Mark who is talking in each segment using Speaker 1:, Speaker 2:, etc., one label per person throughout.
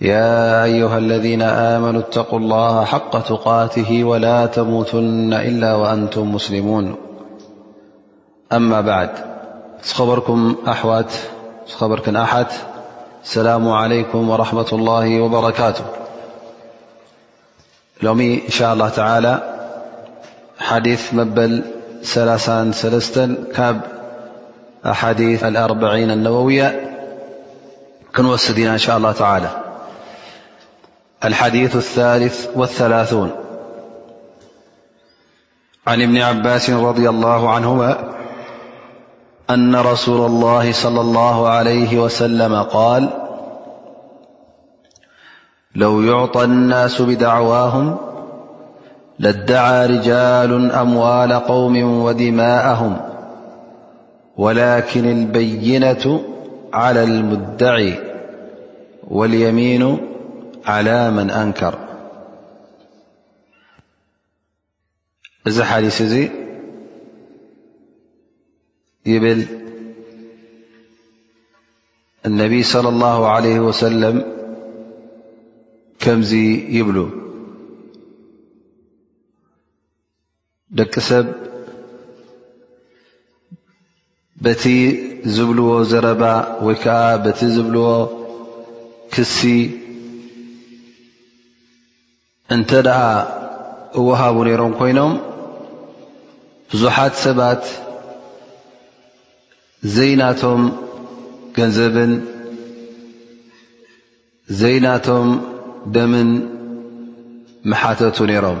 Speaker 1: يا أيها الذين آمنوا اتقوا الله حق تقاته ولا تموتن إلا وأنتم مسلمون أما بعد خرمأخرك أحت السلام عليكم ورحمة الله وبركاته لوم إن شاء الله تعالى حديث مبل لل أحاديث الأربعين النووية نوسدنا إن شاء الله تعالىالديث اثالثا عن ابن عباس رضي الله عنهما أن رسول الله صلى الله عليه وسلم قال لو يعطى الناس بدعواهم لدعى رجال أموال قوم ودماءهم ولكن البينة على المدعي واليمين على من أنكر እዚ ሓዲስ እዚ ይብል እነቢይ صለ ላሁ ዓለ ወሰለም ከምዚ ይብሉ ደቂ ሰብ በቲ ዝብልዎ ዘረባ ወይ ከዓ በቲ ዝብልዎ ክሲ እንተ ደኣ እወሃቡ ነይሮም ኮይኖም ብዙሓት ሰባት ዘይናቶም ገንዘብን ዘይናቶም ደምን ምሓተቱ ነይሮም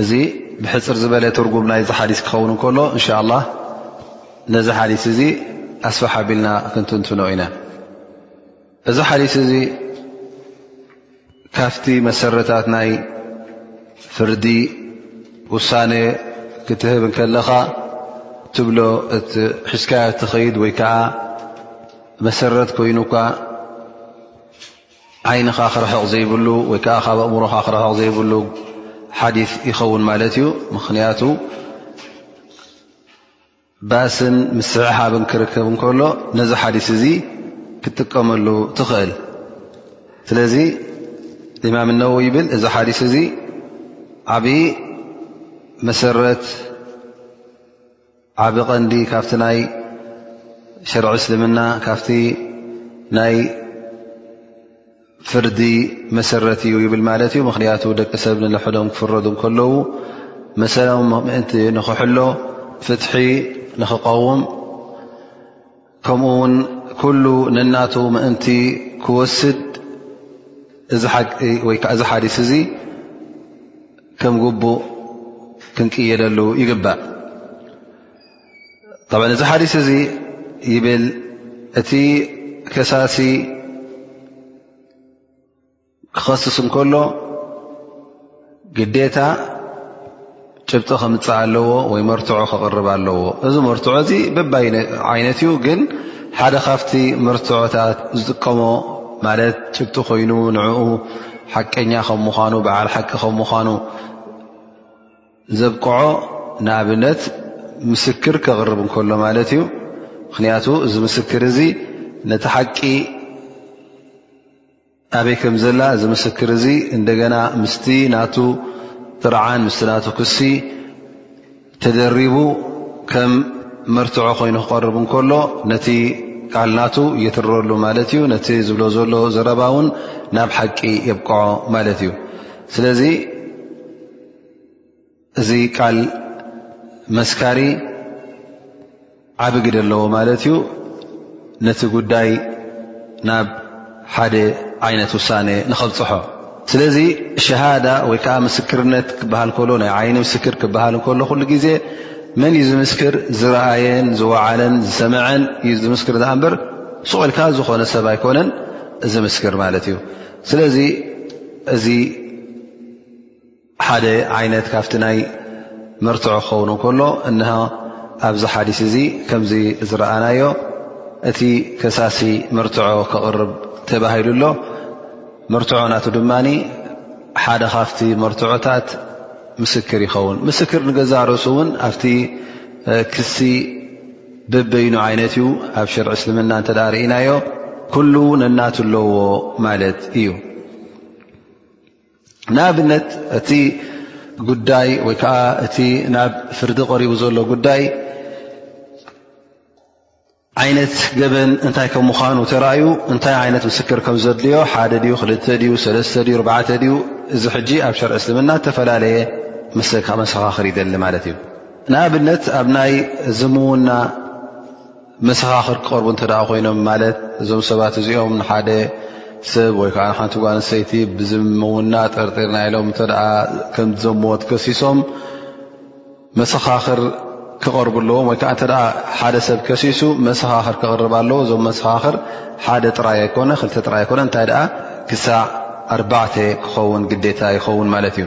Speaker 1: እዚ ብሕፅር ዝበለ ትርጉም ናይዚ ሓዲስ ክኸውን እንከሎ እንሻ ላ ነዚ ሓዲስ እዚ ኣስፋሕ ኣቢልና ክንትንትኖ ኢና እዚ ሓዲስ እዚ ካፍቲ መሰረታት ናይ ፍርዲ ውሳነ ክትህብ እንከለኻ ትብሎ እቲ ሒዝካዮ ትኸይድ ወይ ከዓ መሰረት ኮይኑካ ዓይንኻ ክርሕቕ ዘይብሉ ወይ ከዓ ካብ ኣእምሮኻ ክርሕቕ ዘይብሉ ሓዲ ይኸውን ማለት እዩ ምኽንያቱ ባስን ምስዕሓብን ክርከብ እንከሎ ነዚ ሓዲስ እዚ ክትጥቀመሉ ትኽእል ስለዚ እማም እነው ይብል እዚ ሓዲስ እዚ ዓብዪ መሰረት ዓብ ቐንዲ ካብቲ ናይ ሽርዒ እስልምና ካብቲ ናይ ፍርዲ መሰረት እዩ ይብል ማለት እዩ ምክንያቱ ደቂ ሰብ ንለሐዶም ክፍረዱ ከለዉ መሰሎም ምእንቲ ንክሕሎ ፍትሒ ንክቀውም ከምኡ ውን ኩሉ ነናቱ ምእንቲ ክወስድ እዚ ሓቂ ወይ ከዓ እዚ ሓዲስ እዚ ከም ግቡእ ክንቅየደሉ ይግባእ ብ እዚ ሓዲስ እዚ ይብል እቲ ከሳሲ ክኸስስ እንከሎ ግዴታ ጭብጢ ከምፅእ ኣለዎ ወይ መርትዖ ክቕርብ ኣለዎ እዚ መርትዖ እዚ በባይ ዓይነት እዩ ግን ሓደ ካብቲ መርትዖታት ዝጥቀሞ ማለት ጭብጢ ኮይኑ ንዕኡ ሓቀኛ ከም ምዃኑ በዓል ሓቂ ከም ምዃኑ ዘብቅዖ ንኣብነት ምስክር ክቕርብ እንከሎ ማለት እዩ ምኽንያቱ እዚ ምስክር እዚ ነቲ ሓቂ ኣበይ ከም ዘላ እዚ ምስክር እዚ እንደገና ምስቲ ናቱ ጥርዓን ምስቲ ናቱ ክሲ ተደሪቡ ከም መርትዖ ኮይኑ ክቐርብ እንከሎ ነቲ ቃል ናቱ ይትረሉ ማለት እዩ ነቲ ዝብሎ ዘሎ ዘረባ እውን ናብ ሓቂ የብቅዖ ማለት እዩ ስለዚ እዚ ቃል መስካሪ ዓብ ግደ ኣለዎ ማለት እዩ ነቲ ጉዳይ ናብ ሓደ ዓይነት ውሳነ ንኸብፅሖ ስለዚ ሸሃዳ ወይ ከዓ ምስክርነት ክበሃል ከሎ ናይ ዓይኒ ምስክር ክበሃል ከሎ ኩሉ ግዜ መን እዩ ዝምስክር ዝረኣየን ዝወዓለን ዝሰምዐን እዩ ዝምስክር ዝኣ እንበር ስቑኢልካ ዝኾነ ሰብ ኣይኮነን ዝምስክር ማለት እዩ ስለዚ እዚ ሓደ ዓይነት ካብቲ ናይ መርትዖ ክኸውን እንከሎ እነ ኣብዚ ሓዲስ እዚ ከምዚ ዝረኣናዮ እቲ ከሳሲ መርትዖ ክቕርብ ተባሂሉ ኣሎ መርትዖ ናቱ ድማ ሓደ ካብቲ መርትዖታት ምስክር ይኸውን ምስክር ንገዛ ርእሱ እውን ኣብቲ ክሲ ብበይኑ ዓይነት እዩ ኣብ ሽርዒ እስልምና እንተ ርእናዮ ኩሉ ነናት ኣለዎ ማለት እዩ ንኣብነት እቲ ጉዳይ ወይ ከዓ እቲ ናብ ፍርዲ ቀሪቡ ዘሎ ጉዳይ ዓይነት ገበን እንታይ ከም ምዃኑ ተራእዩ እንታይ ዓይነት ምስክር ከም ዘድልዮ ሓደ ድዩ ክልተ ድዩ ሰለስተ ድዩ ኣርባዕተ ድዩ እዚ ሕጂ ኣብ ሸርዒ እስልምና እተፈላለየ መሰኻኽር ይደሊ ማለት እዩ ንኣብነት ኣብ ናይ ዝምውና መሰኻኽር ክቐርቡ እንተ ኮይኖም ማለት እዞም ሰባት እዚኦም ንሓደ ሰብ ወይ ከዓ ሓንቲ ጓ ኣንሰይቲ ብዝምውና ጠርጢርና ኢሎም እተ ከም ዘሞት ከሲሶም መሰኻኽር ክቐርቡ ኣለዎም ወይ ከዓ እተ ሓደ ሰብ ከሲሱ መሰኻኽር ክቕርብ ኣለዎ እዞም መሰኻኽር ሓደ ጥራይ ኣይኮነ ክልተ ጥራይ ኣይኮነ እንታይ ደኣ ክሳዕ ኣርባዕተ ክኸውን ግዴታ ይኸውን ማለት እዩ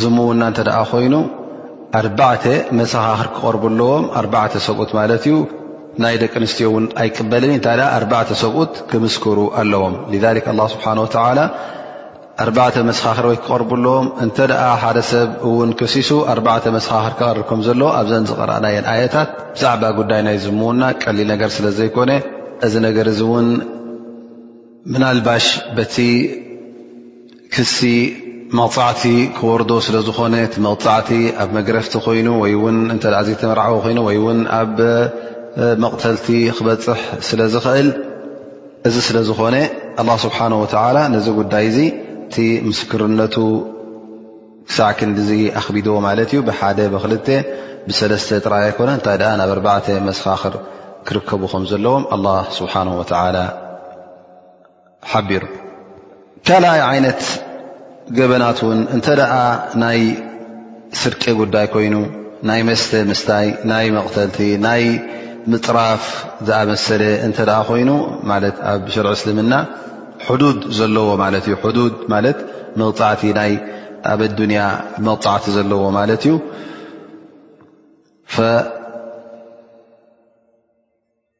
Speaker 1: ዝምውና እንተ ደኣ ኮይኑ ኣርባዕተ መሰኻኽር ክቐርቡ ኣለዎም ኣርባዕተ ሰብኡት ማለት እዩ ናይ ደቂ ኣንስትዮ እውን ኣይቅበልን እታ ኣርባዕተ ሰብኡት ክምስክሩ ኣለዎም ላ ስብሓን ወተላ ኣርባዕተ መሰኻኽር ወይ ክቐርቡ ኣለዎም እንተ ደኣ ሓደ ሰብ እውን ክሲሱ ኣርባዕተ መሰኻኽር ክቐርብ ከም ዘለዎ ኣብዘን ዝቐረእናየን ኣየታት ብዛዕባ ጉዳይ ናይ ዝምውና ቀሊል ነገር ስለ ዘይኮነ እዚ ነገር እዚ እውን ምናልባሽ በቲ ክሲ መቕጻዕቲ ክወርዶ ስለ ዝኾነ እቲ መቕጻዕቲ ኣብ መግረፍቲ ኮይኑ ወይ እውን እንተ ዘይተመርዓወ ኮይኑ ወይ እውን ኣብ መቕተልቲ ክበፅሕ ስለ ዝኽእል እዚ ስለ ዝኾነ ኣላ ስብሓን ወተዓላ ነዚ ጉዳይ እዙ እቲ ምስክርነቱ ክሳዕ ክንዲዙ ኣኽቢድዎ ማለት እዩ ብሓደ ብክልተ ብሰለስተ ጥራይ ኣይኮነ እንታይ ደኣ ናብ ኣርባዕተ መሰኻኽር ክርከቡ ከም ዘለዎም ኣላ ስብሓን ወተዓላ ሓቢሩ ካልኣይ ዓይነት ገበናት ውን እንተ ናይ ስርቂ ጉዳይ ኮይኑ ናይ መስተ ምስታይ ናይ መቕተልቲ ናይ ምፅራፍ ዝኣመሰለ እንተ ኮይኑ ማለት ኣብ ሽርዒ እስልምና ሕዱድ ዘለዎ ማለት እዩ ሕዱድ ማለት መቕፃዕቲ ናይ ኣብ ኣዱንያ መቕፃዕቲ ዘለዎ ማለት እዩ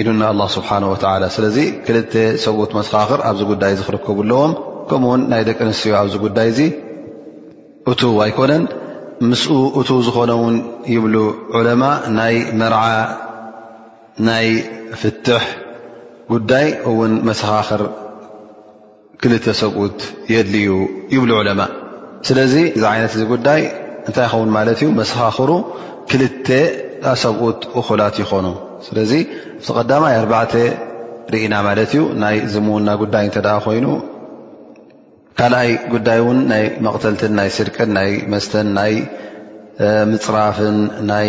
Speaker 1: ኢሉና ኣላ ስብሓን ወተላ ስለዚ ክልተ ሰብኡት መሰኻኽር ኣብዚ ጉዳይ እዚ ክርከቡ ኣለዎም ከምኡውን ናይ ደቂ ኣንስትዮ ኣብዚ ጉዳይ እዚ እቱ ኣይኮነን ምስኡ እቱ ዝኾነ ውን ይብሉ ዑለማ ናይ መርዓ ናይ ፍትሕ ጉዳይ እውን መሰኻኽር ክልተ ሰብኡት የድልዩ ይብሉ ዑለማ ስለዚ እዚ ዓይነት እዚ ጉዳይ እንታይ ይኸውን ማለት እዩ መሰኻኽሩ ክልተ ሰብኡት እኹላት ይኾኑ ስለዚ እቲ ቀዳማይ ኣርባዕተ ርኢና ማለት እዩ ናይ ዝምውና ጉዳይ እንተ ኮይኑ ካልኣይ ጉዳይ እውን ናይ መቕተልትን ናይ ስርቅን ናይ መስተን ናይ ምፅራፍን ናይ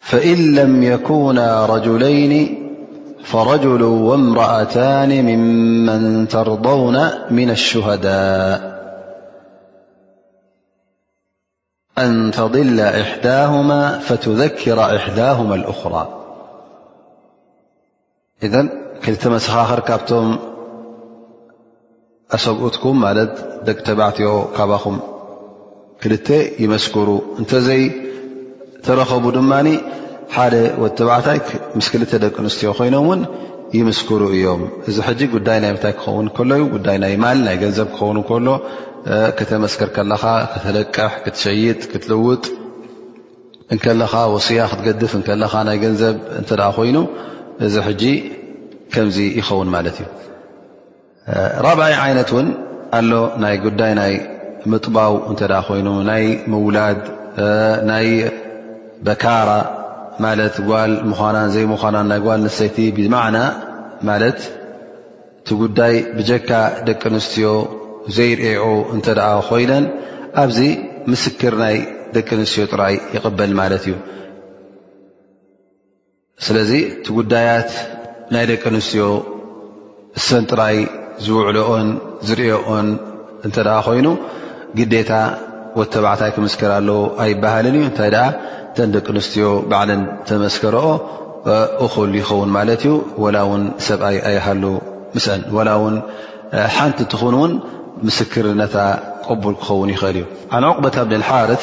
Speaker 1: فإن لم يكونا رجلين فرجل وامرأتان ممن ترضون من الشهداء أن تضل إحداهما فتذكر عحداهما الأخرى እዘን ክልተ መሰኻኽር ካብቶም ኣሰብኡትኩም ማለት ደቂ ተባዕትዮ ካባኹም ክልተ ይመስክሩ እንተዘይ ተረኸቡ ድማ ሓደ ወዲ ተባዕታይ ምስ ክልተ ደቂ ኣንስትዮ ኮይኖም እውን ይምስክሩ እዮም እዚ ሕጂ ጉዳይ ናይ ምታይ ክኸውን ከሎ ዩ ጉዳይ ናይ ማል ናይ ገንዘብ ክኸውን ከሎ ከተመስከር ከለኻ ከተለቅሕ ክትሸይጥ ክትልውጥ እንከለኻ ወስያ ክትገድፍ እንከለኻ ናይ ገንዘብ እንተ ኮይኑ እዚ ሕጂ ከምዚ ይኸውን ማለት እዩ ራብኣይ ዓይነት እውን ኣሎ ናይ ጉዳይ ናይ ምጥባው እንተ ኮይኑ ናይ ምውላድ ናይ በካራ ማለት ጓል ምዃናን ዘይምዃናን ናይ ጓል ንሰይቲ ብማዕና ማለት እቲ ጉዳይ ብጀካ ደቂ ኣንስትዮ ዘይርእዑ እንተ ኮይነን ኣብዚ ምስክር ናይ ደቂ ኣንስትዮ ጥራይ ይቕበል ማለት እዩ ስለዚ እቲ ጉዳያት ናይ ደቂ ኣንስትዮ እሰን ጥራይ ዝውዕልኦን ዝርኦኦን እንተ ኮይኑ ግዴታ ወ ተባዕታይ ክምስክር ኣለዎ ኣይበሃልን እዩ እንታይ ደኣ እተን ደቂ ኣንስትዮ ባዕለን ተመስከረኦ እኹል ይኸውን ማለት እዩ ወላ እውን ሰብኣይ ኣይሃሉ ምስአን ወላ እውን ሓንቲ ትኹን እውን ምስክርነታ ቅቡል ክኸውን ይኽእል እዩ ዓን ዕቁበት ኣብንልሓርት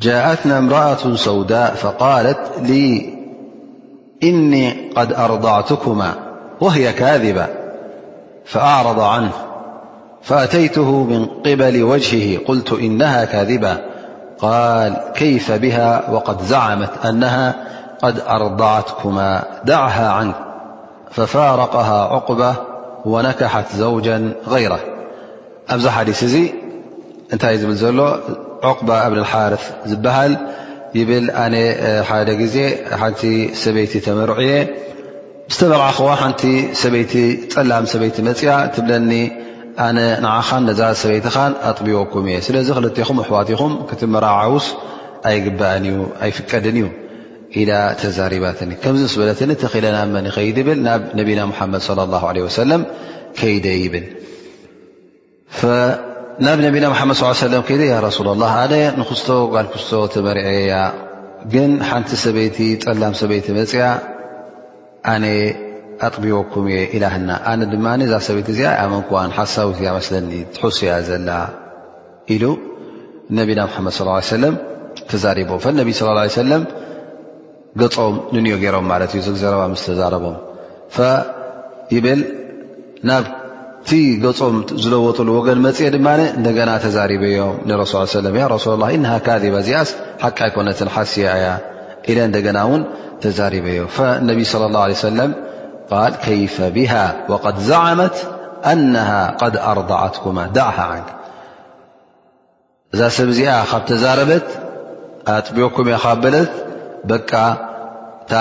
Speaker 1: جاءتنا امرأة سوداء فقالت لي إني قد أرضعتكما وهي كاذبا فأعرض عنه فأتيته من قبل وجهه قلت إنها كاذبا قال كيف بها وقد زعمت أنها ق أرضعتك ዳعه عን فፋረقه عقب ونكሓት ዘوجا غير ኣብዚ ሓዲስ እዚ እንታይ ዝብል ዘሎ ዑቕባ እብኒ ሓርፍ ዝበሃል ይብል ኣነ ሓደ ግዜ ሓንቲ ሰበይቲ ተመርዕየ ዝተመርዓኽዋ ሓንቲ ሰበይቲ ፀላም ሰበይቲ መፅኣ ትብለኒ ኣነ ንዓኻን ነዛ ሰበይትኻን ኣጥቢወኩም እየ ስለዚ ክልትኹም ኣሕዋት ኹም ክትመራዓውስ ኣይግባእን እዩ ኣይፍቀድን እዩ ኢላ ተዛሪባትኒ ከምዚ ምስ በለትኒ ተኺለናመን ይኸይድ ይብል ናብ ነቢና ሙሓመድ ለ ላ ለ ወሰለም ከይደ ይብል ናብ ነቢና ሓመድ ስ ሰለ ከይደ ያ ረሱላ ላ ኣነ ንክስቶ ጓል ክስቶ ተመርዐያ ግን ሓንቲ ሰበይቲ ፀላም ሰበይቲ መፅያ ኣነ ኣጥቢወኩም እየ ኢላህና ኣነ ድማ እዛ ሰበይቲ እዚኣ ኣመንክዋን ሓሳዊት እያ መስለኒ ትሑስ እያ ዘላ ኢሉ ነቢና ሓመድ ስ ሰለም ተዛሪቦ ነቢ ስ ሰለም ገጾም ንንዮ ገይሮም ማለት እዩ ዘግዘረባ ምስ ተዛረቦም ይብል ናብቲ ገጾም ዝለወጥሉ ወገን መፅኤ ድማ እንደገና ተዛሪበዮም ንረሱ ሰለ ያ ረሱላ ላ እነሃ ካዚባ እዚኣስ ሓቂ ኣይኮነትን ሓስያ እያ ኢለ እንደገና እውን ተዛሪበዮ ነቢ ስለ ላ ለ ሰለም ቃል ከይፈ ብሃ ወቀድ ዘዓመት ኣነሃ ቀድ ኣርضዓትኩማ ዳዕሃ ዓንክ እዛ ሰብ እዚኣ ካብ ተዛረበት ኣጥቢኩም እያ ካብ በለት በቃ እታ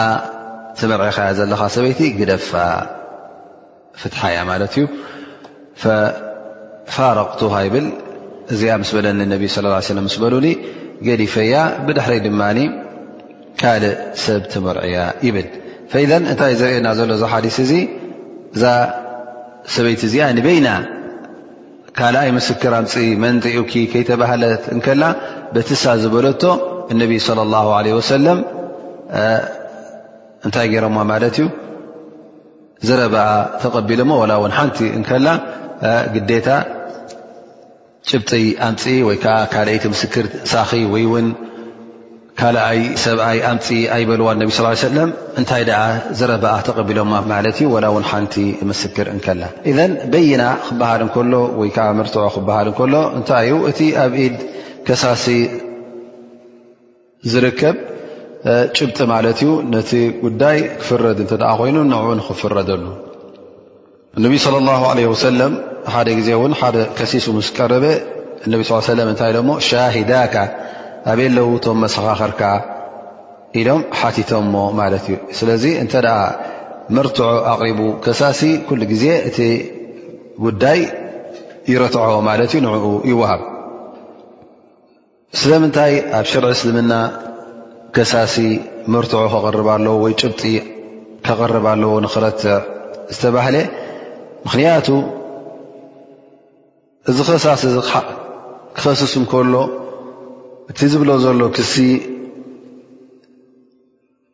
Speaker 1: ተመርዒኻያ ዘለኻ ሰበይቲ ግደፋ ፍትሓ እያ ማለት እዩ ፋረቕቱሃ ይብል እዚኣ ምስ በለኒ ነቢ ስ ሰለ ምስ በሉኒ ገዲፈያ ብድሕረይ ድማ ካልእ ሰብ ተመርዕያ ይብል ፈኢዘ እንታይ ዘርእየና ዘሎ እዚ ሓዲስ እዚ እዛ ሰበይቲ እዚኣ ንበይና ካልኣይ ምስክር ኣምፅኢ መንጢኡኪ ከይተባህለት እንከላ በትሳ ዝበለቶ እነቢ ለ ላ ለ ወሰለም እንታይ ገይሮሞ ማለት እዩ ዘረባኣ ተቐቢሎሞ ወላ እውን ሓንቲ እንከላ ግዴታ ጭብጢ ኣምፅ ወይ ከዓ ካልይቲ ምስክር ሳኺ ወይ ውን ካልኣይ ሰብኣይ ኣምፂ ኣይበልዋን ነቢ ስ ሰለም እንታይ ደኣ ዘረበኣ ተቐቢሎማ ማለት እዩ ወላ እውን ሓንቲ ምስክር እንከላ እዘን በይና ክበሃል እንከሎ ወይ ከዓ መርትዖ ክበሃል እንከሎ እንታይ እዩ እቲ ኣብ ኢድ ከሳሲ ዝርከብ ጭብጢ ማለት እዩ ነቲ ጉዳይ ክፍረድ እንተደኣ ኮይኑ ንዕኡ ንክፍረደሉ እነቢ صለ ላه ለ ወሰለም ሓደ ግዜ እውን ሓደ ከሲሱ ምስ ቀረበ እነቢ ስ ሰለም እንታይ ኢሎሞ ሻሂዳካ ኣበይ ለዉ ቶም መሰኻኸርካ ኢሎም ሓቲቶሞ ማለት እዩ ስለዚ እንተ ደኣ መርትዖ ኣቕሪቡ ከሳሲ ኩሉ ግዜ እቲ ጉዳይ ይረትዖ ማለት እዩ ንኡ ይወሃብ ስለምንታይ ኣብ ሽርዒ እስልምና ከሳሲ መርትዖ ከቕርብ ኣለዎ ወይ ጭብጢ ከቕርብ ኣለዎ ንክረትዕ ዝተባህለ ምኽንያቱ እዚ ከሳሲ እዚ ክኸስስ እንከሎ እቲ ዝብሎ ዘሎ ክሲ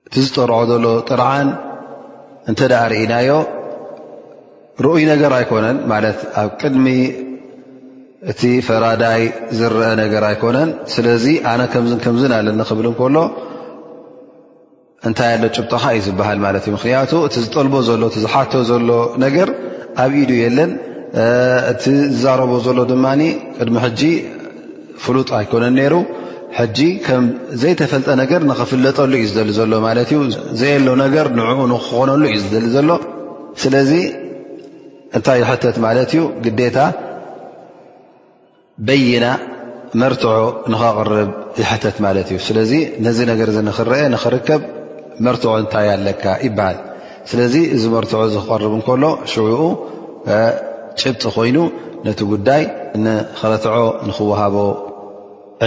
Speaker 1: እቲ ዝጠርዖ ዘሎ ጥርዓን እንተ ደኣ ርእናዮ ርኡይ ነገር ኣይኮነን ማለት ኣብ ቅድሚ እቲ ፈራዳይ ዝረአ ነገር ኣይኮነን ስለዚ ኣነ ከምዝን ከምዝን ኣለኒ ክብል እንከሎ እንታይ ኣሎ ጭብጠኻ እዩ ዝበሃል ማለት እዩ ምክንያቱ እቲ ዝጠልቦ ዘሎ እቲ ዝሓቶ ዘሎ ነገር ኣብ ኢዱ የለን እቲ ዝዛረቦ ዘሎ ድማ ቅድሚ ሕጂ ፍሉጥ ኣይኮነን ነይሩ ሕጂ ከም ዘይተፈልጠ ነገር ንኽፍለጠሉ እዩ ዝደሊ ዘሎ ማለት እዩ ዘየሎ ነገር ንዕኡ ንክኾነሉ እዩ ዝደሊ ዘሎ ስለዚ እንታይ ይሕተት ማለት እዩ ግዴታ በይና መርትዖ ንኸቕርብ ይሕተት ማለት እዩ ስለዚ ነዚ ነገር እዚ ንኽረአ ንኽርከብ መርትዖ እንታይ ኣለካ ይበሃል ስለዚ እዚ መርትዖ እዚ ክቐርብ እንከሎ ሽዑኡ ጭብጢ ኮይኑ ነቲ ጉዳይ ንክረትዖ ንክወሃቦ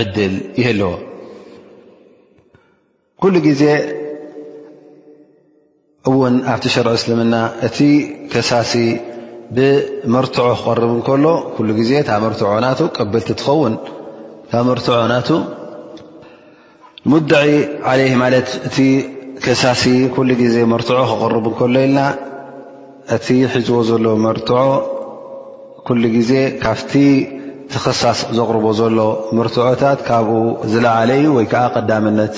Speaker 1: ዕድል ይህለዎ ኩሉ ግዜ እውን ኣብቲ ሸርዒ እስልምና እቲ ከሳሲ ብመርትዖ ክቐርብ እንከሎ ኩሉ ግዜ እታ መርትዖ ናቱ ቀብልቲ ትኸውን እታ መርትዖ ናቱ ሙድዒ ዓለይህ ማለት እቲ ከሳሲ ኩሉ ግዜ መርትዖ ክቕርቡ ከሎ ኢልና እቲ ሒዝዎ ዘሎ መርትዖ ኩሉ ግዜ ካብቲ ተኸሳስ ዘቕርቦ ዘሎ መርትዖታት ካብኡ ዝለዓለ እዩ ወይ ከዓ ቀዳምነት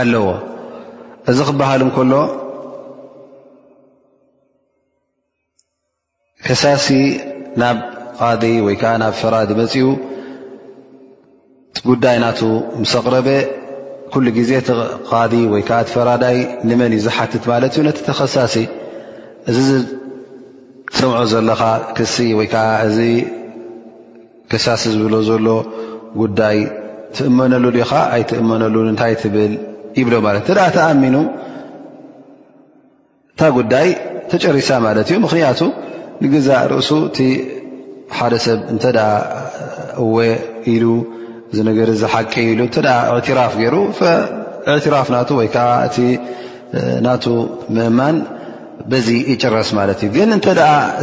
Speaker 1: ኣለዎ እዚ ክበሃል እንከሎ ከሳሲ ናብ ቃዲ ወይ ከዓ ናብ ፈራዲ መፂኡ ጉዳይ ናቱ ምስ ኣቕረበ ኩሉ ግዜ እቲ ቃዲ ወይ ከዓ እቲ ፈራዳይ ንመን እዩ ዝሓትት ማለት እዩ ነቲ ተኸሳሲ እዚ ዝሰምዖ ዘለኻ ክሲ ወይ ከዓ እዚ ከሳሲ ዝብሎ ዘሎ ጉዳይ ትእመነሉ ዲኻ ኣይትእመነሉ እንታይ ትብል ይብሎ ማለት እተ ተኣሚኑ እታ ጉዳይ ተጨሪሳ ማለት እዩ ምክንያቱ ንግዛእ ርእሱ እቲ ሓደ ሰብ እንተ እወ ኢሉ እዚ ነገር እዚ ሓቂ ኢሉ እተ እዕትራፍ ገይሩ እዕትራፍ ናቱ ወይ ከዓ እቲ ናቱ ምእማን በዚ ይጭረስ ማለት እዩ ግን እንተ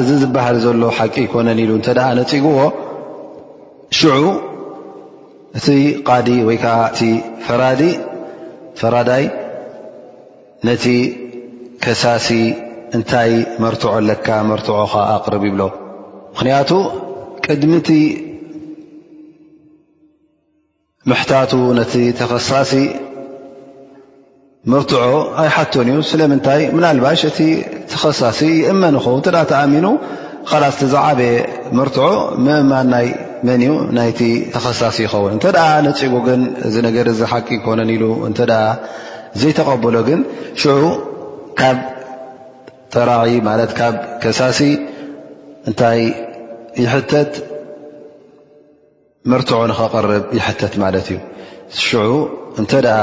Speaker 1: እዚ ዝበሃል ዘሎ ሓቂ ይኮነን ኢሉ እተ ነፂግዎ ሽዑ እቲ ቃዲ ወይ ከዓ እቲ ፈራዲ ፈራዳይ ነቲ ከሳሲ እንታይ መርትዖ ኣለካ መርትዖኻ ኣቕርብ ይብሎ ምኽንያቱ ቅድሚቲ ምሕታቱ ነቲ ተኸሳሲ መርትዖ ኣይሓቶን እዩ ስለምንታይ ምናልባሽ እቲ ተኸሳሲ ይእመን ኹ እተ ተኣሚኑ ላስ ተዛዓበየ መርትዖ ምእማን ናይ መን እዩ ናይቲ ተኸሳሲ ይኸውን እተ ነፂጉ ግን እዚ ነገር እዚ ሓቂ ኮነን ኢሉ እተ ዘይተቐበሎ ግን ሽዑ ካብ ጠራዒ ማለት ካብ ከሳሲ እንታይ ይሕተት መርትዖ ንኸቕርብ ይሕተት ማለት እዩ ሽዑ እንተ ደኣ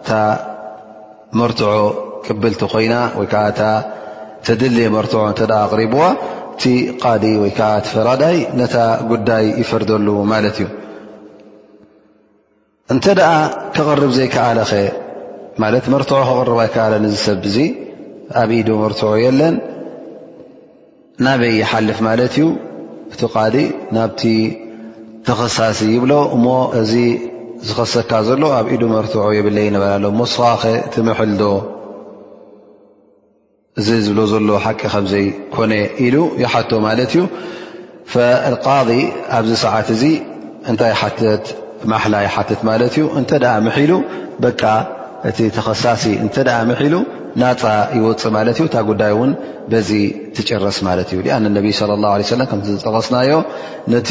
Speaker 1: እታ መርትዖ ቅብልቲ ኮይና ወይ ከዓ እታ ተድልየ መርትዖ እተ ኣቕሪብዋ እቲ ቃዲ ወይ ከዓ እቲ ፈራዳይ ነታ ጉዳይ ይፈርደሉ ማለት እዩ እንተ ደኣ ክቕርብ ዘይከኣለኸ ማለት መርትዖ ክቕርብ ኣይከኣለን እዚ ሰብ እዙ ኣብ ኢዱ መርትዖ የለን ናበይ ይሓልፍ ማለት እዩ እቲ ቃዲ ናብቲ ተኸሳሲ ይብሎ እሞ እዚ ዝኸሰካ ዘሎ ኣብ ኢዱ መርትዖ የብለይ ይነበረ ኣሎ ሞስኻኸ ትምሕልዶ እዚ ዝብሎ ዘሎ ሓቂ ከምዘይኮነ ኢሉ ይሓቶ ማለት እዩ ቃض ኣብዚ ሰዓት እዚ እንታይ ሓትት ማሓላ ይሓትት ማለት እዩ እንተ ምሒሉ በቃ እቲ ተኸሳሲ እንተ ምሒሉ ናፃ ይወፅእ ማለት እዩ እታ ጉዳይ እውን በዚ ትጭረስ ማለት እዩ ኣን ነቢ ለ ላ ሰለ ከምዝጠቐስናዮ ነቲ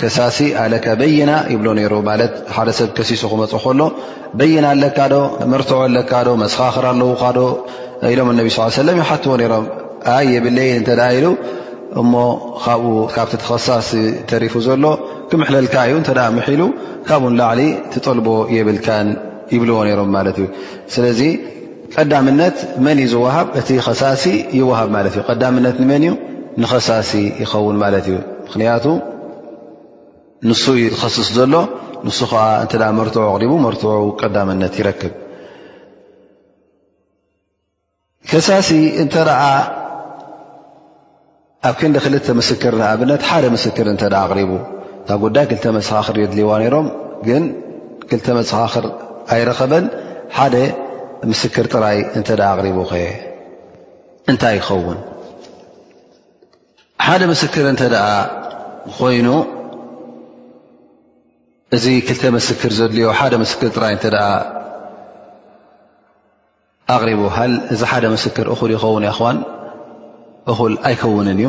Speaker 1: ከሳሲ ኣለከ በይና ይብሎ ነይሩ ማለት ሓደ ሰብ ከሲሱ ክመፅ ከሎ በይና ኣለካ ዶ መርትዖ ኣለካ ዶ መሰኻኽር ኣለዉካ ዶ ኢሎም እነቢ ስ ሰለም ይሓትዎ ነይሮም ኣይ የብለይ እንተ ኢሉ እሞ ካብኡ ካብቲ ተኸሳሲ ተሪፉ ዘሎ ክምሕለልካ እዩ እተ ምሒሉ ካብኡ ንላዕሊ ትጠልቦ የብልካን ይብልዎ ነይሮም ማለት እዩ ስለዚ ቀዳምነት መን እዩ ዝወሃብ እቲ ኸሳሲ ይወሃብ ማለት እዩ ቀዳምነት ንመን እዩ ንኸሳሲ ይኸውን ማለት እዩ ምክንያቱ ንሱ እዩ ዝኸስስ ዘሎ ንሱ ከዓ እተ መርትዖ ኣቕሪቡ መርትዑ ቀዳምነት ይረክብ ከሳሲ እንተ ኣብ ክንዲ ክልተ ምስክር ንኣብነት ሓደ ምስክር እተ ኣቕሪቡ እታ ጉዳይ ክልተ መሰኻኽር የድልዋ ነይሮም ግን ክልተ መሰኻኽር ኣይረኸበን ሓደ ምስክር ጥራይ እንተ ኣቕሪቡ ከ እንታይ ይኸውን ሓደ ምስክር እንተ ኮይኑ እዚ ክልተ ምስክር ዘድልዮ ሓደ ምስክር ጥራይ እተ ኣቕሪቡ ሃል እዚ ሓደ ምስክር እኹል ይኸውን ን እኹል ኣይከውንን እዩ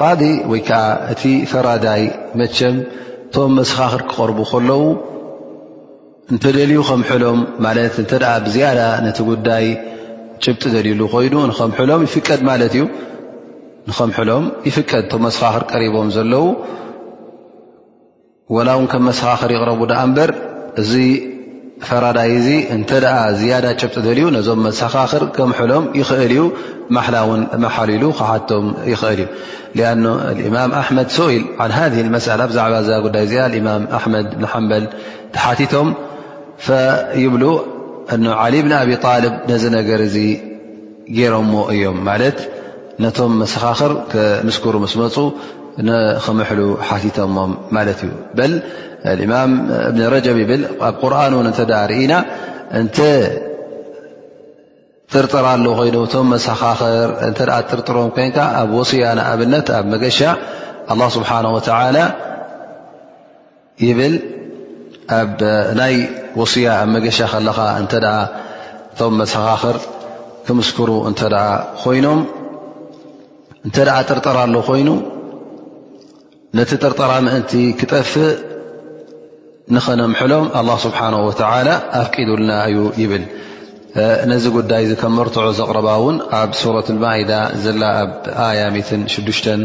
Speaker 1: ቃዲ ወይ ከዓ እቲ ፈራዳይ መቸም እቶም መሰኻኽር ክቐርቡ ከለዉ እንተደልዩ ከምሕሎም ማለት እንተ ብዝያዳ ነቲ ጉዳይ ጭብጢ ዘልሉ ኮይኑ ንከምሕሎም ይፍቀድ ማለት እዩ ንከምሕሎም ይፍቀድ እቶም መሰኻኽር ቀሪቦም ዘለዉ ወላ እውን ከም መሰኻኽር ይቕረቡ ድኣ እምበር እዚ ፈራዳይ እዚ እንተ ዝያዳ ጭብጢ ደልዩ ነዞም መሰኻኽር ከምሕሎም ይኽእል እዩ ማሓላ ውን መሓሊሉ ክሓቶም ይኽእል እዩ ኣን እማም ኣሕመድ ሰኢል ን ሃ መሰላ ብዛዕባ እዛ ጉዳይ እዚኣ እማም ኣሕመድ ብን ሓምበል ተሓቲቶም ፈይብሉ ዓሊ ብን ኣብጣልብ ነዚ ነገር እዚ ገይሮሞ እዮም ማለት ነቶም መሰኻኽር ክምስክሩ ምስ መፁ ንክምሕሉ ሓቲቶሞም ማለት እዩ በል እማም እብኒ ረጀብ ይብል ኣብ ቁርን እውን እንተ ርእና እንተ ጥርጥር ኣለ ኮይኑ እቶም መሰኻኽር እንተ ጥርጥሮም ኮይንካ ኣብ ወስያ ንኣብነት ኣብ መገሻ ኣላ ስብሓን ወተላ ይብል ኣብ ናይ ወስያ ኣብ መገሻ ከለኻ እንተ እቶም መሰኻኽር ክምስክሩ እንተ ኮይኖም እንተ ጥርጠራ ኣሎ ኮይኑ ነቲ ጥርጠራ ምእንቲ ክጠፍእ ንኸነምሐሎም ኣላ ስብሓን ወተላ ኣፍቂዱልና እዩ ይብል ነዚ ጉዳይ ዚ ከመርትዖ ዘቕረባ እውን ኣብ ሱረት ልማኢዳ ዘላ ኣብ ኣያ 6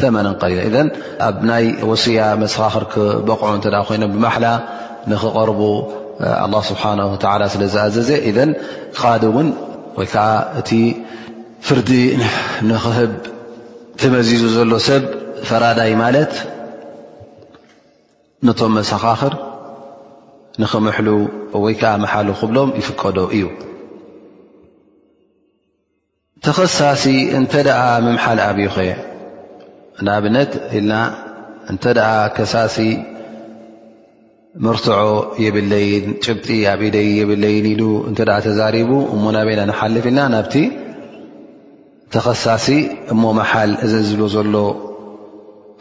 Speaker 1: ዘመንን ቀሊል እዘን ኣብ ናይ ወስያ መሰኻኽር ክበቕዑ እተ ኮይኖም ብማሓላ ንክቐርቡ ኣላ ስብሓን ወተላ ስለ ዝኣዘዘ እዘን ኻዲ እውን ወይ ከዓ እቲ ፍርዲ ንክህብ ተመዚዙ ዘሎ ሰብ ፈራዳይ ማለት ነቶም መሰኻኽር ንክምሕሉ ወይ ከዓ መሓሉ ክብሎም ይፍቀዶ እዩ ተኸሳሲ እንተ ምምሓል ኣብዩኸ ንኣብነት ኢልና እንተ ከሳሲ መርትዖ የብለይን ጭብጢ ኣብ ኢደይ የብለይን ኢሉ እተ ተዛሪቡ እሞ ናበና ንሓልፍ ኢልና ናብቲ ተኸሳሲ እሞ መሓል እዚ ዝብሎ ዘሎ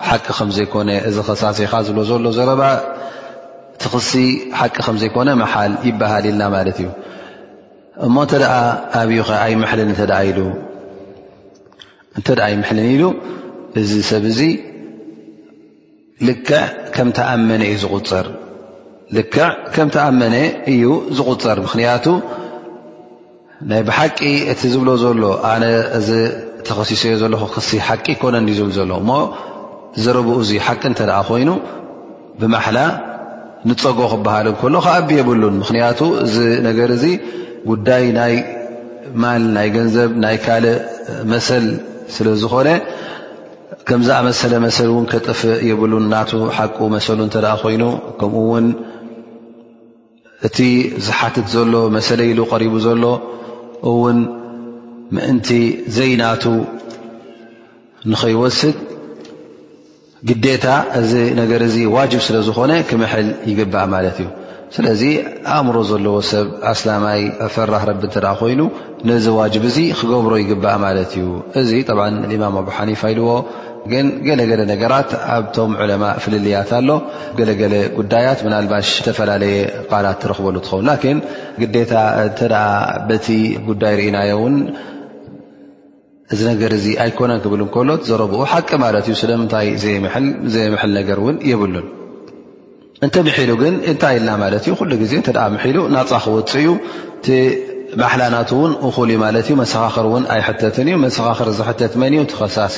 Speaker 1: ሓቂ ከምዘይኮነ እዚ ከሳሲኻ ዝብሎ ዘሎ ዘረባ ትኽሲ ሓቂ ከምዘይኮነ መሓል ይበሃል ኢልና ማለት እዩ እሞ እንተ ኣብዩኸ ኣይምሕልን እተ ኢሉ እንተ ኣይምሕልን ኢሉ እዚ ሰብ እዚ ልክዕ ከም ተኣመነ እዩ ዝቁፅር ልክዕ ከም ተኣመነ እዩ ዝቁፅር ምኽንያቱ ናይ ብሓቂ እቲ ዝብሎ ዘሎ ኣነ እዚ ተኸሲሰዮ ዘለኹ ክሲ ሓቂ ይኮነን ዝብል ዘሎ እሞ ዘረብኡ እዚ ሓቂ እንተ ኮይኑ ብማሕላ ንፀጎ ክበሃል ከሎ ክኣቢ የብሉን ምክንያቱ እዚ ነገር እዚ ጉዳይ ናይ ማል ናይ ገንዘብ ናይ ካልእ መሰል ስለ ዝኾነ ከምዝኣመሰለ መሰል እውን ከጥፍእ የብሉን ናቱ ሓቁ መሰሉ እተ ኮይኑ ከምኡ ውን እቲ ዝሓትት ዘሎ መሰለ ኢሉ ቀሪቡ ዘሎ እውን ምእንቲ ዘይናቱ ንኸይወስድ ግዴታ እዚ ነገር እዚ ዋጅብ ስለ ዝኾነ ክምሕል ይግባእ ማለት እዩ ስለዚ ኣእምሮ ዘለዎ ሰብ ኣስላማይ ፈራህ ረቢ እተ ኮይኑ ነዚ ዋጅብ እዚ ክገብሮ ይግባእ ማለት እዩ እዚ ጠብ እማም ኣብ ሓኒፋ ኢልዎ ግን ገለገለ ነገራት ኣብቶም ዕለማ ፍልልያት ኣሎ ገለገለ ጉዳያት ምናልባሽ ዝተፈላለየ ቃላት ትረኽበሉ ትኸውን ላን ግዴታ እተ በቲ ጉዳይ ርኢናዮ እውን እዚ ነገር እዚ ኣይኮነን ክብል እንከሎ ዘረብኡ ሓቂ ማለት እዩ ስለምንታይ ዘየምሐል ነገር እውን የብሉን እንተ ምሒሉ ግን እንታይ ኢልና ማለት እዩ ኩሉ ግዜ እተ ምሒሉ ናፃ ክወፅእ እዩ እቲ ማሓላናት እውን እኹል እዩ ማለት እዩ መሰኻኽር እውን ኣይሕተትን እዩ መሰኻኽር ዝሕተት መን እዩ ተኸሳሲ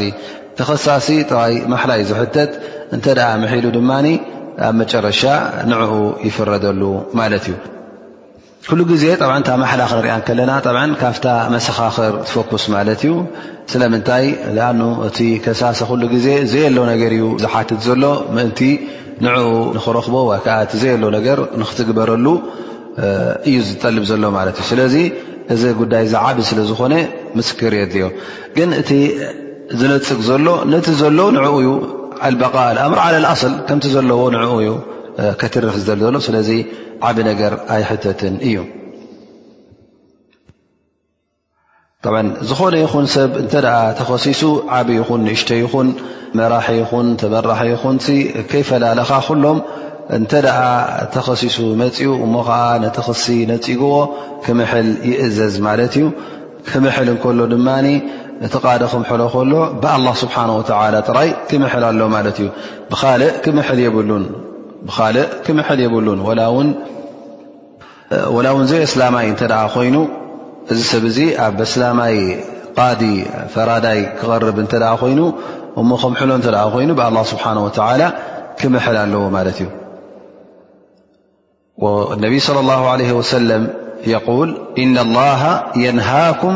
Speaker 1: ተኸሳሲ ጥራይ ማሓላ ዩ ዝሕተት እንተ ምሒሉ ድማ ኣብ መጨረሻ ንዕኡ ይፍረደሉ ማለት እዩ ኩሉ ግዜ ብ እታ ማሓላ ክንሪኣ ከለና ካብታ መሰኻኽር ትፈኩስ ማለት እዩ ስለምንታይ ኣ እቲ ከሳሲ ኩሉ ግዜ ዘየሎ ነገር እዩ ዝሓትት ዘሎ ምእንቲ ንኡ ንክረኽቦ ወከዓ እቲ ዘየሎ ነገር ንክትግበረሉ እዩ ዝጠልብ ዘሎ ማለት እዩ ስለዚ እዚ ጉዳይ ዝዓብ ስለ ዝኾነ ምስክር የድልዮ ግን እቲ ዝነፅግ ዘሎ ነቲ ዘሎ ንኡ እዩ ኣልበቃ ኣምር ዓለ ኣስል ከምቲ ዘለዎ ንኡ እዩ ከትርፍ ዝደሊ ዘሎ ዓቢ ነገር ኣይሕተትን እዩ ዝኾነ ይኹን ሰብ እንተ ተኸሲሱ ዓብ ይኹን ንእሽተ ይኹን መራሒ ይኹን ተመራሒ ይኹን ከይፈላለኻ ኩሎም እንተ ተኸሲሱ መፅኡ እሞ ከዓ ነቲ ክሲ ነፂግዎ ክምሕል ይእዘዝ ማለት እዩ ክምሕል እንከሎ ድማ እቲ ቃደ ክምሐሎ ከሎ ብኣላ ስብሓን ወተላ ጥራይ ክምሕል ኣሎ ማለት እዩ ብካልእ ክምሕል የብሉን ብኻልእ ክምሕል የብሉን ወላ ውን ዘይ ኣስላማይ እንተ ኮይኑ እዚ ሰብ እዚ ኣብ ኣስላማይ ቃዲ ፈራዳይ ክቐርብ እንተ ኮይኑ እሞ ከምሕሎ እተ ኮይኑ ብኣላ ስብሓን ወተላ ክምሕል ኣለዎ ማለት እዩ ነቢይ صለ ላ ለ ወሰለም የል እና ላሃ የንሃኩም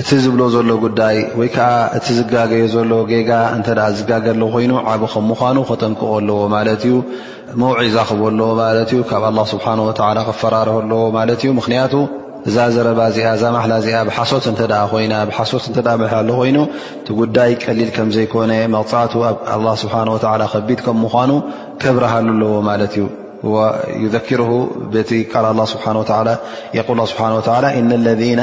Speaker 1: እቲ ዝብሎ ዘሎ ጉዳይ ወይ ከዓ እቲ ዝጋገዮ ዘሎ ጌጋ እንተ ዝጋገ ኣለ ኮይኑ ዓብ ከም ምዃኑ ከጠንቅቆ ኣለዎ ማለት እዩ መውዒዛ ክቦ ኣለዎ ማለት እዩ ካብ ኣላ ስብሓን ወተላ ክፈራርህ ኣለዎ ማለት እዩ ምክንያቱ እዛ ዘረባ እዚኣ እዛ ማሓላ እዚኣ ብሓሶት እተ ኮይና ብሓሶት እተ መሐ ሉ ኮይኑ እቲ ጉዳይ ቀሊል ከም ዘይኮነ መቕፃእቱ ኣብ ኣላ ስብሓን ወላ ከቢድ ከም ምኳኑ ከብርሃሉ ኣለዎ ማለት እዩ ዩዘኪር በቲ ቃል ኣላ ስብሓን ወላ የቁል ስብሓን ወላ ኢነ ለና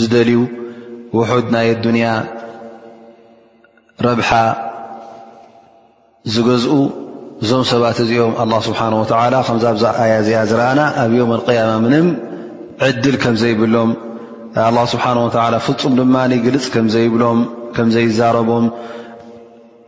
Speaker 1: ዝደልዩ ውሑድ ናይ ኣዱንያ ረብሓ ዝገዝኡ እዞም ሰባት እዚኦም ኣላ ስብሓን ወተዓላ ከምዛ ብዛ ኣያ እዚኣ ዝረኣና ኣብ ዮም ኣልቅያማ ምንም ዕድል ከም ዘይብሎም ኣላ ስብሓን ወተዓላ ፍፁም ድማ ግልፅ ከምዘይብሎም ከምዘይዛረቦም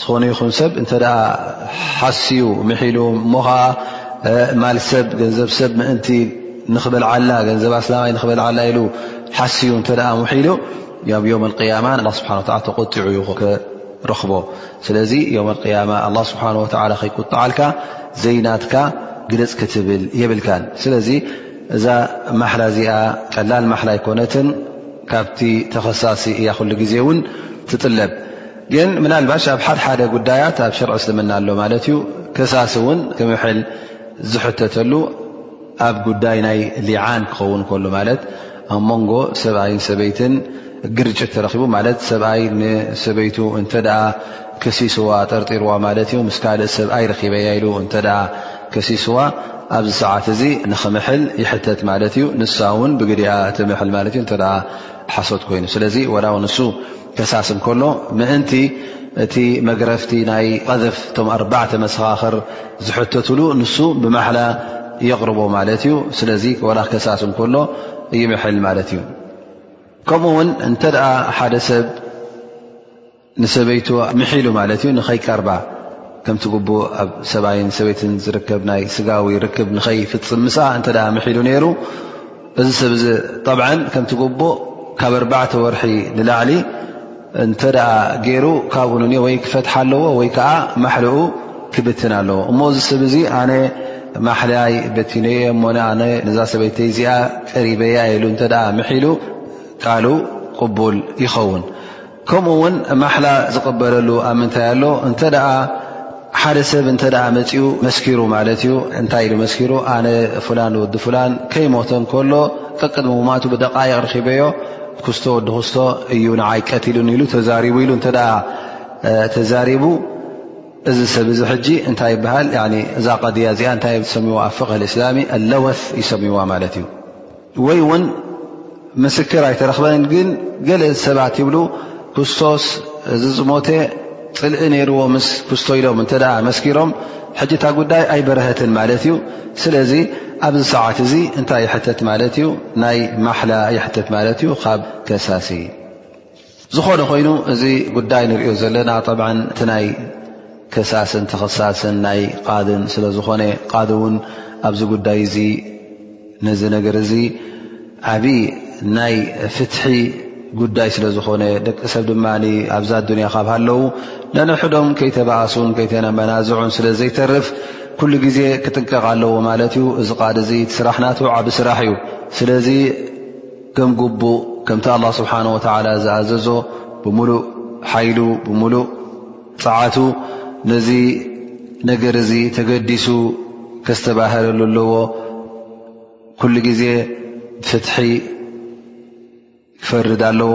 Speaker 1: ዝኾነ ይኹን ሰብ እንተ ሓስዩ ምሒሉ እሞ ኸዓ ማል ሰብ ገንዘብ ሰብ ምእንቲ ንኽበልዓላ ገንዘብ ኣስላማይ ንኽበልዓላ ኢሉ ሓስዩ እተ ምሒሉ ኣብ ዮም ቅያማ ን ስብሓ ተቆጢዑ ዩ ክረኽቦ ስለዚ ዮም ያማ ኣ ስብሓ ወ ከይቁጣዓልካ ዘይናትካ ግልፅ ክትብል የብልካን ስለዚ እዛ ማሓላ እዚኣ ቀላል ማሓላ ኣይኮነትን ካብቲ ተኸሳሲ እያ ኩሉ ግዜ እውን ትጥለብ ግን ምናልባሽ ኣብ ሓድሓደ ጉዳያት ኣብ ሽርዒ እስልምና ኣሎ ማለት እዩ ከሳሲ እውን ክምሕል ዝሕተተሉ ኣብ ጉዳይ ናይ ሊዓን ክኸውን ከሉ ማለት ኣብ መንጎ ሰብኣይን ሰበይትን ግርጭት ተረኪቡ ማለት ሰብኣይ ንሰበይቱ እንተ ከሲስዋ ጠርጢርዋ ማለት እዩ ምስ ካልእ ሰብኣይ ረኪበያ ኢሉ እንተ ከሲስዋ ኣብዚ ሰዓት እዚ ንክምሕል ይሕተት ማለት እዩ ንሳ እውን ብግዲኣ ትምሕል ማለት እዩ እተ ሓሶት ኮይኑ ስለዚ ወላ ው ንሱ ከሳስ እንከሎ ምእንቲ እቲ መግረፍቲ ናይ ቐዘፍ እቶም ኣርባዕተ መሰኻኽር ዝሕተትሉ ንሱ ብማሕላ የቕርቦ ማለት እዩ ስለዚ ወላ ከሳስ እንከሎ ይምሕል ማለት እዩ ከምኡ ውን እንተ ሓደ ሰብ ንሰበይቱ ምሒሉ ማለት እዩ ንኸይቀርባ ከምቲ ጉቡ ኣብ ሰብይን ሰበይትን ዝርከብ ናይ ስጋዊ ርክብ ንኸይፍፅም ምስ እንተ ምሒሉ ነይሩ እዚ ሰብ እዚ ጠብዓ ከምቲ ጉቡእ ካብ ኣርባዕተ ወርሒ ንላዕሊ እንተ ገይሩ ካብኡ ን ወይ ክፈትሓ ኣለዎ ወይ ከዓ ማሕልኡ ክብትን ኣለዎ እሞ እዚ ሰብ እዚ ኣነ ማሓልይ በቲነ እየ እሞ ኣነ ነዛ ሰበይተ እዚኣ ቀሪበያ ኢሉ እተ ምሒሉ ቃሉ ቅቡል ይኸውን ከምኡ እውን ማሕላ ዝቕበለሉ ኣብ ምንታይ ኣሎ እንተ ሓደ ሰብ እንተ መፅኡ መስኪሩ ማለት እዩ እንታይ ኢሉ መስኪሩ ኣነ ፍላን ወዲ ፍላን ከይሞተ ከሎ ቀቅድሚ ሙማቱ ብደቃይቕ ርኪበዮ ክስቶ ወዲ ክስቶ እዩ ንዓይ ቀትሉን ኢሉ ተዛሪቡ ኢሉ እተ ተዛሪቡ እዚ ሰብ እዚ ሕጂ እንታይ ይበሃል እዛ ቀድያ እዚኣ እንታይ ትሰሚዋ ኣብ ፍቕህ እስላሚ ኣለወት ይሰሚዋ ማለት እዩ ወይ እውን ምስክር ኣይተረኽበን ግን ገለ ሰባት ይብሉ ክስቶስ እዚ ዝሞተ ፅልኢ ነይርዎ ምስ ክስቶ ኢሎም እተ መስኪሮም ሕጂ እታ ጉዳይ ኣይበረሀትን ማለት እዩ ስለዚ ኣብዚ ሰዓት እዚ እንታይ ይሕተት ማለት እዩ ናይ ማሓላ ይሕተት ማለት እዩ ካብ ከሳሲ ዝኾነ ኮይኑ እዚ ጉዳይ ንሪኦ ዘለና እቲ ናይ ከሳስን ተኸሳስን ናይ ቃድን ስለዝኾነ ቃዲ እውን ኣብዚ ጉዳይ እዚ ነዚ ነገር እዚ ዓብዪ ናይ ፍትሒ ጉዳይ ስለዝኾነ ደቂ ሰብ ድማ ኣብዛ ኣዱንያ ካብ ሃለዉ ነንሕዶም ከይተባእሱን ከይተመናዝዑን ስለዘይተርፍ ኩሉ ግዜ ክጥንቀቕ ኣለዎ ማለት እዩ እዚ ቃዲ እዚ ስራሕ ናቱ ዓብ ስራሕ እዩ ስለዚ ከም ግቡእ ከምቲ ኣላ ስብሓን ወተዓላ ዝኣዘዞ ብምሉእ ሓይሉ ብምሉእ ፀዓቱ ነዚ ነገር እዚ ተገዲሱ ከስተባህለሉ ኣለዎ ኩሉ ግዜ ፍትሒ ክፈርድ ኣለዎ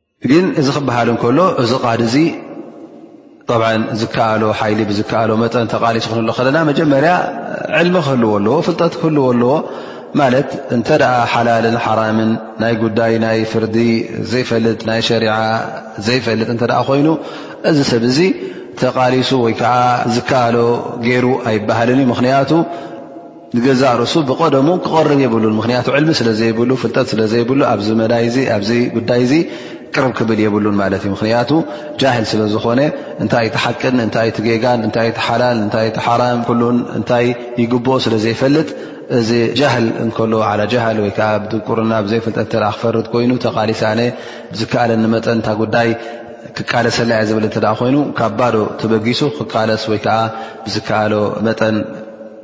Speaker 1: ግን እዚ ክበሃል እንከሎ እዚ ቃዲ እዚ ጠብዓ ዝከኣሎ ሓይሊ ብዝከኣሎ መጠን ተቓሊሱ ክንሎ ከለና መጀመርያ ዕልሚ ክህልዎ ኣለዎ ፍልጠት ክህልዎ ኣለዎ ማለት እንተ ደኣ ሓላልን ሓራምን ናይ ጉዳይ ናይ ፍርዲ ዘይፈልጥ ናይ ሸሪዓ ዘይፈልጥ እንተ ደኣ ኮይኑ እዚ ሰብ እዚ ተቓሊሱ ወይ ከዓ ዝከኣሎ ገይሩ ኣይበሃልን እዩ ምኽንያቱ ንገዛእ ርእሱ ብቐደሙ ክቐርብ የብሉን ምክንያቱ ዕልሚ ስለ ዘይብሉ ፍልጠት ስለ ዘይብሉ ኣብዚ መዳይ እዚ ኣብዚ ጉዳይ እዚ ቅርብ ክብል የብሉን ማለት እዩ ምክንያቱ ጃህል ስለ ዝኾነ እንታይ እቲ ሓቅን እንታይ እቲ ጌጋን እንታይ እቲ ሓላል እንታይ እቲ ሓራም ኩሉን እንታይ ይግብኦ ስለ ዘይፈልጥ እዚ ጃህል እንከሎ ዓላ ጃህል ወይ ከዓ ድቁርና ብዘይፍልጠት እተ ክፈርድ ኮይኑ ተቓሊሳነ ዝከኣለኒ መጠን እታ ጉዳይ ክቃለሰላ እያ ዝብል እተ ኮይኑ ካብ ባዶ ተበጊሱ ክቃለስ ወይ ከዓ ብዝከኣሎ መጠን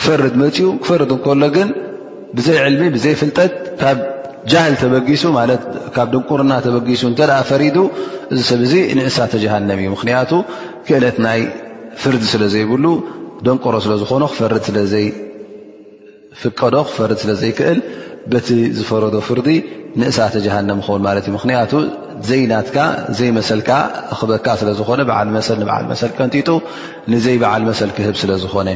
Speaker 1: ክፈርድ መፅኡ ክፈርድ እንከሎ ግን ብዘይ ዕልሚ ብዘይ ፍልጠት ካብ ጃህል ተበጊሱ ማለት ካብ ድንቁርና ተበጊሱ እንተ ፈሪዱ እዚ ሰብ እዚ ንእሳ ተጀሃንም እዩ ምክንያቱ ክእለት ናይ ፍርዲ ስለ ዘይብሉ ደንቆሮ ስለ ዝኾኑ ክፈርድ ስለዘይፍቀዶ ክፈርድ ስለ ዘይክእል በቲ ዝፈረዶ ፍርዲ ንእሳ ተጀሃንም ይኸውን ማለት እዩ ምክንያቱ ዘይናትካ ዘይመሰልካ ኣኽበካ ስለዝኾነ በዓል መሰል ንበዓል መሰል ቀንጢጡ ንዘይ በዓል መሰል ክህብ ስለ ዝኾነ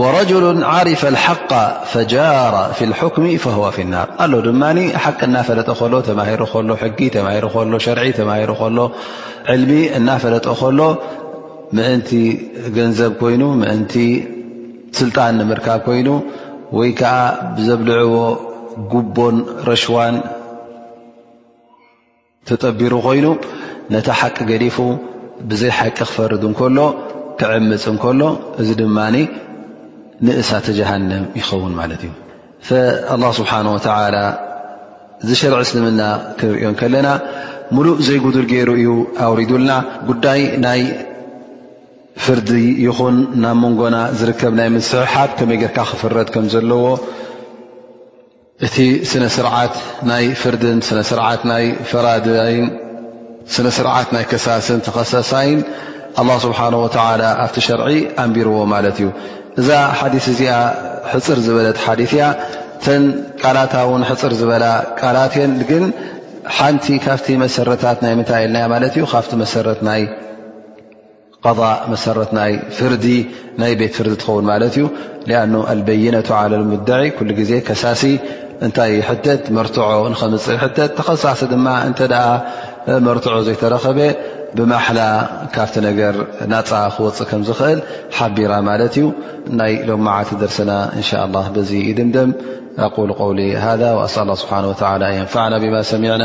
Speaker 1: ወረጅሉ ዓርፈ ሓቃ ፈጃራ ፊ ልክሚ ፈዋ ፊ ናር ኣሎ ድማ ሓቂ እናፈለጠ ከሎ ተማሂሩ ከሎ ሕጊ ተማሂሩ ከሎ ሸርዒ ተማሂሩ ከሎ ዕልሚ እናፈለጠ ከሎ ምእንቲ ገንዘብ ኮይኑ ምእንቲ ስልጣን ንምርካብ ኮይኑ ወይ ከዓ ብዘብልዕዎ ጉቦን ረሽዋን ተጠቢሩ ኮይኑ ነታ ሓቂ ገዲፉ ብዘይ ሓቂ ክፈርድ እንከሎ ክዕምፅ እንከሎ እዚ ድማ ንእሳተ ጀሃንም ይኸውን ማለት እዩ ኣላ ስብሓን ወተላ እዚ ሸርዒ እስልምና ክንሪኦ ከለና ሙሉእ ዘይጉዱል ገይሩ እዩ ኣውሪዱልና ጉዳይ ናይ ፍርዲ ይኹን ናብ መንጎና ዝርከብ ናይ ምስሕሓብ ከመይ ጌርካ ክፍረድ ከም ዘለዎ እቲ ስነ ስርዓት ናይ ፍርድን ስነ ስርዓት ናይ ፈራዳይን ስነ ስርዓት ናይ ከሳስን ተኸሳሳይን ኣላ ስብሓን ወተላ ኣብቲ ሸርዒ ኣንቢርዎ ማለት እዩ እዛ ሓዲስ እዚኣ ሕፅር ዝበለት ሓዲት እያ ተን ቃላታ እውን ሕፅር ዝበላ ቃላት እየን ግን ሓንቲ ካብቲ መሰረታት ናይ ምንታይ ኢልና ማለት እዩ ካብቲ መሰረት ናይ ቐضእ መሰረት ናይ ፍርዲ ናይ ቤት ፍርዲ ትኸውን ማለት እዩ ኣ ኣልበይነቱ ዓለ ሙደዒ ኩሉ ግዜ ከሳሲ እንታይ ይሕተት መርትዖ ንኸምፅእ ይሕተት ተኸሳሲ ድማ እንተ ደኣ መርትዖ ዘይተረኸበ ብማሓላ ካብቲ ነገር ናፃ ክወፅእ ከም ዝኽእል ሓቢራ ማለት እዩ ናይ ሎም መዓልቲ ደርስና እንሻ ላ በዚ ይድምደም ኣቁል ቆውሊ ሃ ኣስኣላ ስብሓን ወላ ኣየንፋዕና ብማ ሰሚዕና